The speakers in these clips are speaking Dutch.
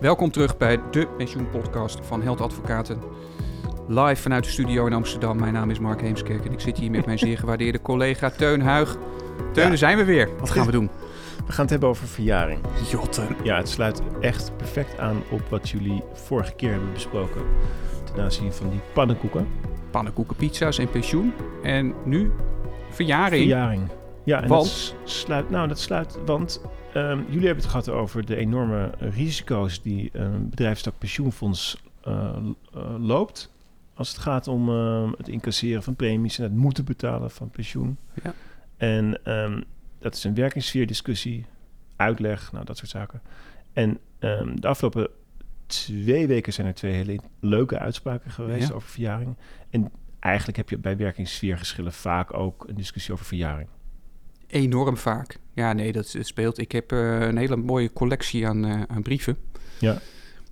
Welkom terug bij de pensioenpodcast van Held Advocaten. Live vanuit de studio in Amsterdam. Mijn naam is Mark Heemskerk en ik zit hier met mijn zeer gewaardeerde collega Teun Huig. Teun, Ja. zijn we weer. Wat gaan we doen? We gaan het hebben over verjaring. Jotten. Ja, het sluit echt perfect aan op wat jullie vorige keer hebben besproken. Ten aanzien van die pannenkoeken. Pannenkoeken, pizza's en pensioen. En nu verjaring. Verjaring. Ja, en Want? dat sluit, nou, dat sluit, want ehm, jullie hebben het gehad over de enorme risico's die een bedrijfstak pensioenfonds eh, eh, loopt. Als het gaat om ehm, het incasseren van premies en het moeten betalen van pensioen. Ja. En ehm, dat is een werkingssfeerdiscussie, uitleg, nou dat soort zaken. En ehm, de afgelopen twee weken zijn er twee hele leuke uitspraken geweest Ja. over verjaring. En eigenlijk heb je bij werkingssfeergeschillen vaak ook een discussie over verjaring. Enorm vaak. Ja, nee, dat speelt. Ik heb eh, een hele mooie collectie aan, eh, aan brieven. Ja.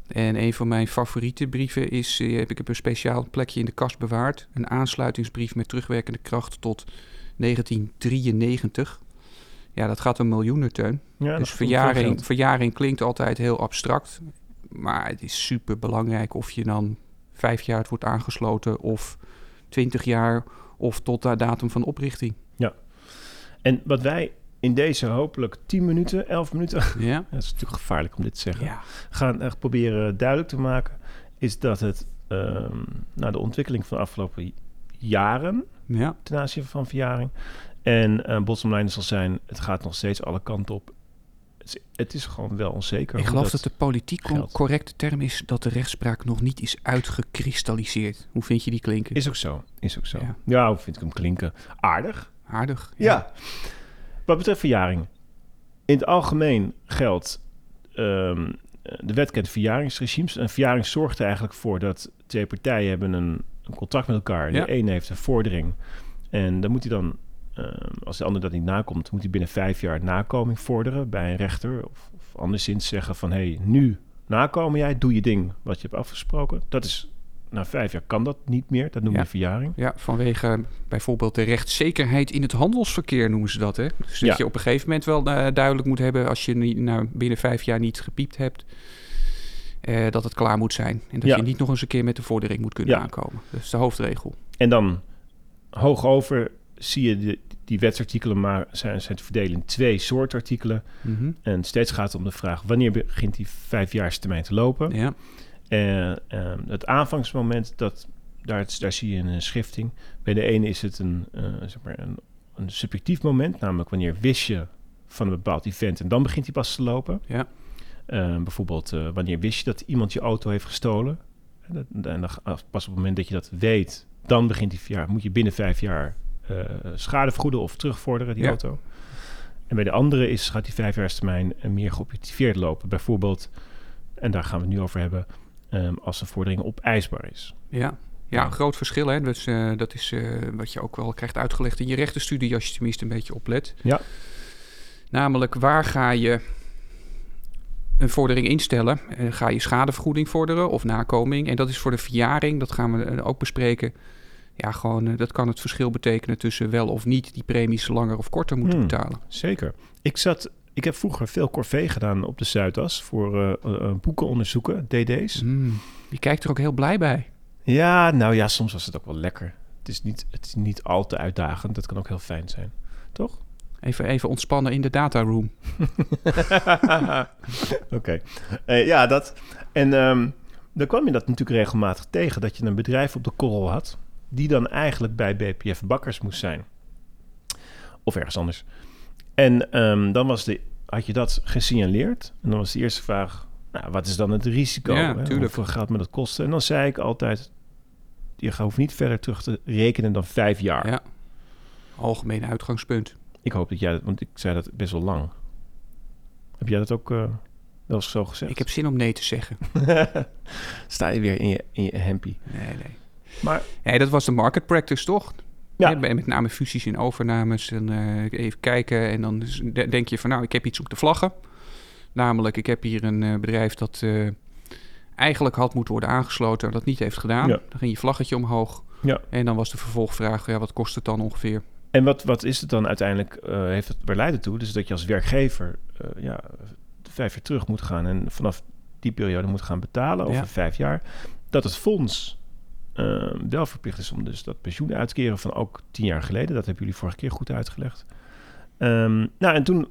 En een van mijn favoriete brieven is, eh, heb ik op een speciaal plekje in de kast bewaard. Een aansluitingsbrief met terugwerkende kracht tot 1993. Ja, dat gaat om miljoenen, Teun. Ja, dus verjaring, verjaring klinkt altijd heel abstract. Maar het is super belangrijk of je dan vijf jaar het wordt aangesloten of twintig jaar of tot de datum van oprichting. En wat wij in deze hopelijk 10 minuten, 11 minuten, Ja? dat is natuurlijk gevaarlijk om dit te zeggen, Ja. gaan echt proberen duidelijk te maken, is dat het nou, de ontwikkeling van de afgelopen jaren Ja. ten aanzien van verjaring. En eh bottom line zal zijn, het gaat nog steeds alle kanten op. Het is, gewoon wel onzeker. Ik geloof dat de politiek geldt. correcte term is dat de rechtspraak nog niet is uitgekristalliseerd. Hoe vind je die klinken? Is ook zo, is ook zo. Ja. Ja, hoe vind ik hem klinken? Aardig. Aardig. Ja. Wat betreft verjaring. In het algemeen geldt... ehm, de wet kent verjaringsregimes. Een verjaring zorgt er eigenlijk voor dat twee partijen hebben een, een contract met elkaar. Ja. De een heeft een vordering. En dan moet hij dan, ehm, als de ander dat niet nakomt... moet hij binnen vijf jaar nakoming vorderen bij een rechter. Of, of anderszins zeggen van... hé, hey, nu nakomen jij, doe je ding wat je hebt afgesproken. Dat is... Na vijf jaar kan dat niet meer. Dat noemen Ja. we verjaring. Ja, vanwege bijvoorbeeld de rechtszekerheid in het handelsverkeer noemen ze dat. Hè? Dus dat Ja. je op een gegeven moment wel eh, duidelijk moet hebben... als je niet, nou, binnen vijf jaar niet gepiept hebt... eh, dat het klaar moet zijn. En dat Ja. je niet nog eens een keer met de vordering moet kunnen aankomen. Dat is de hoofdregel. En dan hoog over zie je de, die wetsartikelen maar zijn, zijn te verdelen in twee soorten artikelen. Mhm. En steeds gaat het om de vraag wanneer begint die vijfjaarstermijn te lopen. Ja. En ehm, het aanvangsmoment, dat, daar, daar zie je een schifting. Bij de ene is het een, eh, zeg maar een, een subjectief moment, namelijk wanneer wist je van een bepaald event en dan begint hij pas te lopen. Ja. Ehm, bijvoorbeeld eh, wanneer wist je dat iemand je auto heeft gestolen. En, dat, en dan, pas op het moment dat je dat weet, dan begint die jaar, moet je binnen vijf jaar eh, schade vergoeden of terugvorderen, die Ja. auto. En bij de andere is, gaat die vijfjaarstermijn eh, meer geobjectiveerd lopen. Bijvoorbeeld, en daar gaan we het nu over hebben, ehm, als een vordering opeisbaar is. Ja. Ja, een groot verschil. Hè? Dus, eh, dat is eh, wat je ook wel krijgt uitgelegd in je rechtenstudie... als je tenminste een beetje oplet. Ja. Namelijk, waar ga je een vordering instellen? Eh, ga je schadevergoeding vorderen of nakoming? En dat is voor de verjaring, dat gaan we eh, ook bespreken... Ja, gewoon, eh, dat kan het verschil betekenen tussen wel of niet... die premies langer of korter moeten Hmm. betalen. Zeker. Ik, zat, ik heb vroeger veel corvée gedaan op de Zuidas voor eh, eh, boekenonderzoeken, DD's. Hmm. Je kijkt er ook heel blij bij. Ja, nou ja, soms was het ook wel lekker. Het is niet, het is niet al te uitdagend. Dat kan ook heel fijn zijn. Toch? Even, even ontspannen in de dataroom. Oké. Eh, ja, dat. En ehm, dan kwam je dat natuurlijk regelmatig tegen. Dat je een bedrijf op de korrel had. Die dan eigenlijk bij BPF Bakkers moest zijn. Of ergens anders. En ehm, dan was de, had je dat gesignaleerd. En dan was de eerste vraag... Nou, wat is dan het risico? Ja, hè? tuurlijk. Hoeveel gaat me dat kosten? En dan zei ik altijd... Je hoeft niet verder terug te rekenen dan vijf jaar. Ja. Algemeen uitgangspunt. Ik hoop dat jij dat... Want ik zei dat best wel lang. Heb jij dat ook eh, wel eens zo gezegd? Ik heb zin om nee te zeggen. Sta je weer in je, in je hempie. Nee, nee. Maar Nee, dat was de market practice, toch? Ja. Hè, met name fusies en overnames. En, eh, even kijken en dan de- denk je van... nou, ik heb iets om te vlaggen. Namelijk, ik heb hier een eh, bedrijf dat eh, eigenlijk had moeten worden aangesloten... en dat niet heeft gedaan. Ja. Dan ging je vlaggetje omhoog. Ja. En dan was de vervolgvraag, ja, wat kost het dan ongeveer? En wat, wat is het dan uiteindelijk? heeft het, waar leidt het toe? Dus dat je als werkgever ja, vijf jaar terug moet gaan en vanaf die periode moet gaan betalen over Ja. vijf jaar, dat het fonds eh, wel verplicht is om dus dat pensioen uit te keren van ook tien jaar geleden. Dat hebben jullie vorige keer goed uitgelegd. Ehm, nou, en toen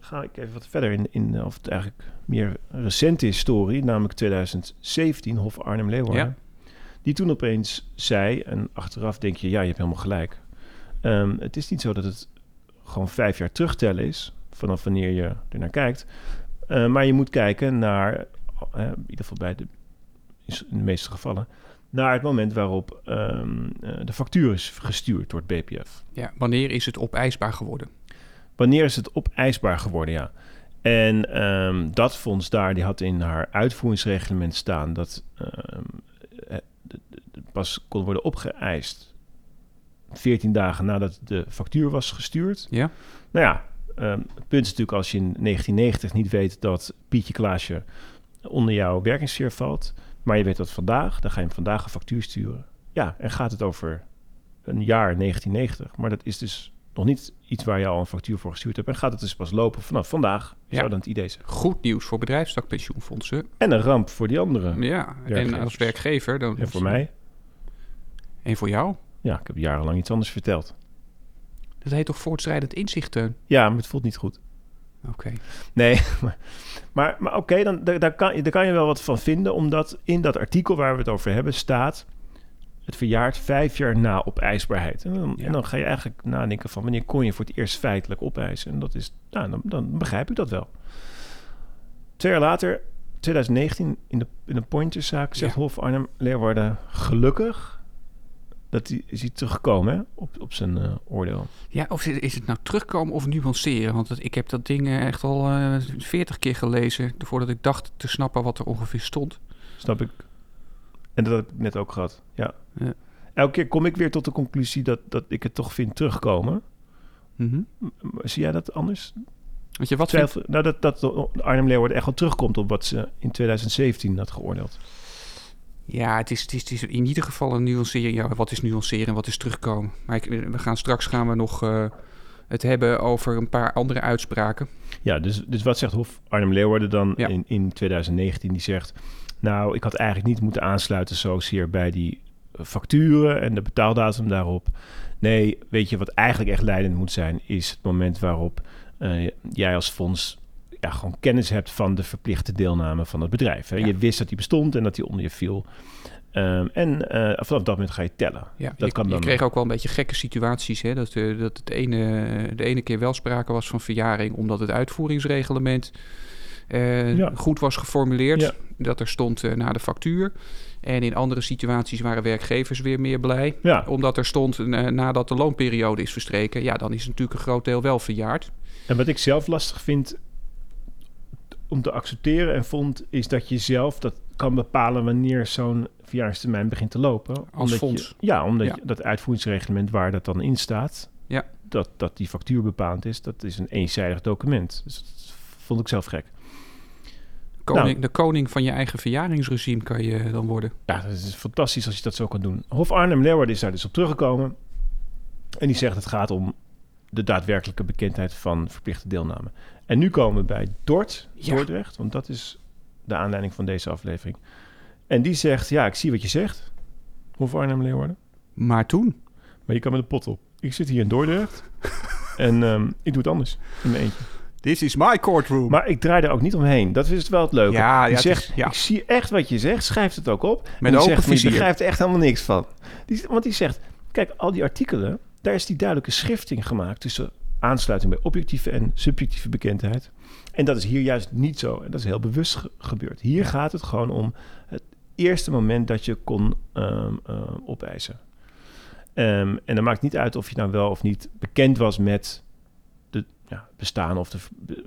ga ik even wat verder in, in of het eigenlijk meer recente historie, namelijk 2017, Hof Arnhem-Leeuwarden. Ja. Die toen opeens zei, en achteraf denk je, ja, je hebt helemaal gelijk. Ehm, het is niet zo dat het gewoon vijf jaar terugtellen is, vanaf wanneer je er naar kijkt. Eh, maar je moet kijken naar, eh, in ieder geval bij de, in de meeste gevallen, naar het moment waarop ehm, eh, de factuur is gestuurd door het BPF. Ja, wanneer is het opeisbaar geworden? Wanneer is het opeisbaar geworden, ja. En ehm, dat fonds daar, die had in haar uitvoeringsreglement staan dat de- pas kon worden opgeëist 14 dagen nadat de factuur was gestuurd. Ja. Nou ja, het punt is natuurlijk als je in 1990 niet weet dat Pietje Klaasje onder jouw werkingssfeer valt, maar je weet dat vandaag, dan ga je hem vandaag een factuur sturen. Ja, en gaat het over een jaar 1990, maar dat is dus nog niet iets waar je al een factuur voor gestuurd hebt en gaat het dus pas lopen vanaf vandaag, Ja. zou dan het idee zijn. Goed nieuws voor bedrijfstakpensioenfondsen. En een ramp voor die anderen. Ja, en als werkgever dan... En voor mij, En voor jou? ja, ik heb jarenlang iets anders verteld. Dat heet toch voortschrijdend inzicht, Teun? Ja, maar het voelt niet goed. Oké. Nee, maar, maar, maar oké, dan daar, daar, kan, je- daar kan je wel wat van vinden, omdat in dat artikel waar we het over hebben staat... het verjaart vijf jaar na opeisbaarheid. En dan, Ja. en dan ga je eigenlijk nadenken van wanneer kon je voor het eerst feitelijk opeisen. En dat is, nou, dan, dan begrijp ik dat wel. Twee jaar later, 2019, in de, in de Pointerszaak, zegt Ja. Hof Arnhem-Leeuwarden gelukkig... dat hij is hij teruggekomen hè, op, op zijn eh, oordeel. Ja, of is is het nou terugkomen of nuanceren? Want het- ik heb dat ding eh, echt al veertig keer gelezen... voordat ik dacht te snappen wat er ongeveer stond. Snap ik. En dat heb ik net ook gehad. Ja. Ja. Elke keer kom ik weer tot de conclusie dat, dat ik het toch vind terugkomen. Mhm. M- m- Zie jij dat anders? Weet je, wat vind, Twijfel, nou, dat, dat Arnhem Leeuwarden echt wel terugkomt op wat ze in 2017 had geoordeeld. Ja, het is, het, is, het is in ieder geval een nuancering. Ja, wat is nuanceren en wat is terugkomen? Maar ik, we gaan straks gaan we nog eh, het hebben over een paar andere uitspraken. Ja, dus, dus wat zegt Hof Arnhem Leeuwarden dan Ja. in, in 2019? Die zegt, nou, ik had eigenlijk niet moeten aansluiten zozeer bij die eh, facturen en de betaaldatum daarop. Nee, weet je wat eigenlijk echt leidend moet zijn, is het moment waarop eh, jij als fonds ja, gewoon kennis hebt van de verplichte deelname van het bedrijf. Hè? Ja. Je wist dat die bestond en dat die onder je viel. Ehm, en eh, vanaf dat moment ga je tellen. Ja, Dat je, kan je dan- kreeg ook wel een beetje gekke situaties. Hè? Dat, eh, dat het ene, de ene keer wel sprake was van verjaring... omdat het uitvoeringsreglement eh, Ja. goed was geformuleerd. Ja. Dat er stond na de factuur. En in andere situaties waren werkgevers weer meer blij. Ja, Omdat er stond nadat de loonperiode is verstreken. Ja, dan is natuurlijk een groot deel wel verjaard. En wat ik zelf lastig vind om te accepteren en vond, is dat je zelf dat kan bepalen wanneer zo'n verjaardagstermijn begint te lopen. Omdat je- fonds. ja, omdat Ja. Je, dat uitvoeringsreglement waar dat dan in staat, Ja. dat, dat die factuur bepaald is, dat is een eenzijdig document. Dus dat vond ik zelf gek. Koning, Nou. De koning van je eigen verjaringsregime kan je dan worden. Ja, dat is fantastisch als je dat zo kan doen. Hof Arnhem-Leeuwarden is daar dus op teruggekomen. En die zegt het gaat om de daadwerkelijke bekendheid van verplichte deelname. En nu komen we bij Dort, Ja. Dordrecht, want dat is de aanleiding van deze aflevering. En die zegt, ja, ik zie wat je zegt, Hof Arnhem-Leeuwarden, Maar toen? maar je kan met de pot op. Ik zit hier in Dordrecht en ehm, ik doe het anders in mijn eentje. This is my courtroom. Maar ik draai er ook niet omheen. Dat is wel het leuke. Ja, ja, die het zegt, is- ja. ik zie echt wat je zegt. Schrijft het ook op. Met en die open zegt, je vizier. begrijpt er echt helemaal niks van. Die, want die zegt, kijk, al die artikelen... daar is die duidelijke schifting gemaakt... tussen aansluiting bij objectieve en subjectieve bekendheid. En dat is hier juist niet zo. En dat is heel bewust ge- gebeurd. Hier Ja. gaat het gewoon om het eerste moment... dat je kon ehm, opeisen. Ehm, en dan maakt niet uit of je nou wel of niet bekend was met... de ja, bestaan of de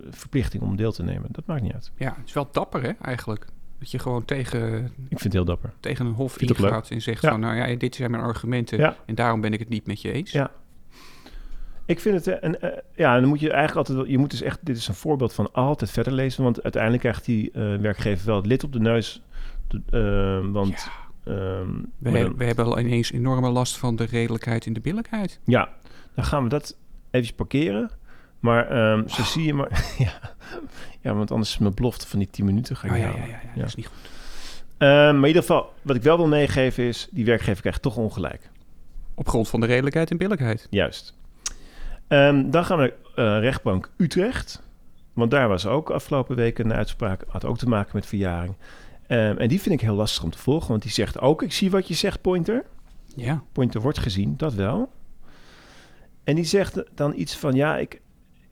verplichting om deel te nemen. Dat maakt niet uit. Ja, het is wel dapper hè, eigenlijk. Dat je gewoon tegen, Ik vind het heel dapper. tegen een hof ingaat en zegt Ja. van... nou ja, dit zijn mijn argumenten Ja. en daarom ben ik het niet met je eens. Ja. Ik vind het, eh, een, eh, ja, dan moet je eigenlijk altijd, je moet dus echt, dit is een voorbeeld van altijd verder lezen, want uiteindelijk krijgt die eh, werkgever wel het lid op de neus, want Ja, ehm, we, dan- we hebben al ineens enorme last van de redelijkheid en de billijkheid. ja, dan gaan we dat even parkeren, maar ehm, zo zie je maar, ja, Ja, want anders is mijn belofte van die 10 minuten ga ik Oh, ja, ja, ja, dat is niet goed. Ehm, maar in ieder geval, wat ik wel wil meegeven is... die werkgever krijgt toch ongelijk. Op grond van de redelijkheid en billijkheid. Juist. Ehm, dan gaan we naar eh, rechtbank Utrecht. Want daar was ook afgelopen week een uitspraak. Had ook te maken met verjaring. En die vind ik heel lastig om te volgen. Want die zegt ook, ik zie wat je zegt, Pointer. Ja. Pointer wordt gezien, dat wel. En die zegt dan iets van, ja, ik,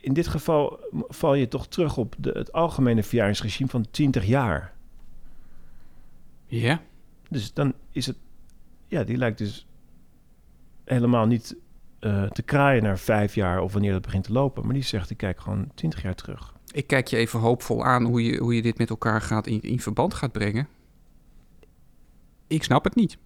in dit geval val je toch terug op de, het algemene verjaringsregime van 20 jaar. Ja. Dus dan is het, ja, die lijkt dus helemaal niet eh, te kraaien naar vijf jaar of wanneer dat begint te lopen. Maar die zegt, ik kijk gewoon 20 jaar terug. Ik kijk je even hoopvol aan hoe je, hoe je dit met elkaar gaat in, in verband gaat brengen. Ik snap het niet.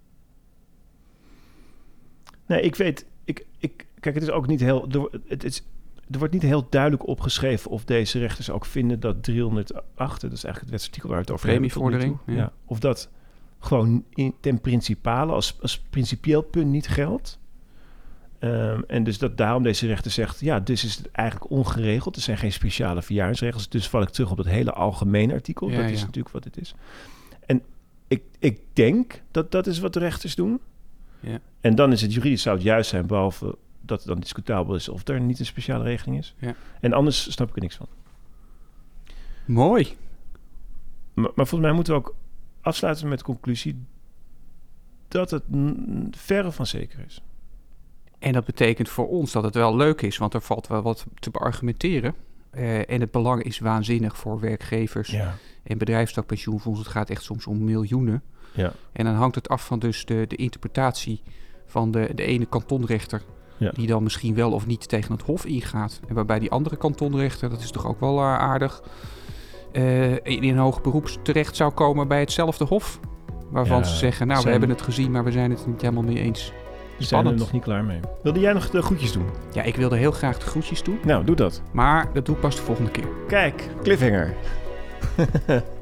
Nee, ik weet, ik, ik, kijk, het is ook niet heel, het is, er wordt niet heel duidelijk opgeschreven of deze rechters ook vinden dat 308, dat is eigenlijk het wetsartikel waar het over Premievordering, ja. ja. of dat gewoon in, ten principale als, als principieel punt niet geldt. Ehm, en dus dat daarom deze rechter zegt, ja, dus is het eigenlijk ongeregeld. Er zijn geen speciale verjaringsregels. Dus val ik terug op dat hele algemene artikel. Ja, dat is ja. natuurlijk wat het is. En ik, ik denk dat dat is wat de rechters doen. Ja. En dan is het juridisch zou het juist zijn, behalve dat het dan discutabel is of er niet een speciale regeling is. Ja. En anders snap ik er niks van. Mooi. Maar, maar volgens mij moeten we ook afsluiten met de conclusie dat het verre van zeker is. En dat betekent voor ons dat het wel leuk is, want er valt wel wat te beargumenteren. Eh, en het belang is waanzinnig voor werkgevers Ja. en bedrijfstakpensioenfonds. Het gaat echt soms om miljoenen. Ja. En dan hangt het af van dus de, de interpretatie van de, de ene kantonrechter... Ja. die dan misschien wel of niet tegen het hof ingaat. En waarbij die andere kantonrechter, dat is toch ook wel eh, aardig... eh, in een hoog beroep terecht zou komen bij hetzelfde hof. Waarvan Ja, ze zeggen, nou, we hebben het gezien... maar we zijn het niet helemaal mee eens. We zijn er nog niet klaar mee. Wilde jij nog de groetjes doen? Ja, ik wilde heel graag de groetjes doen... Nou, doe dat. maar dat doe ik pas de volgende keer. Kijk, cliffhanger.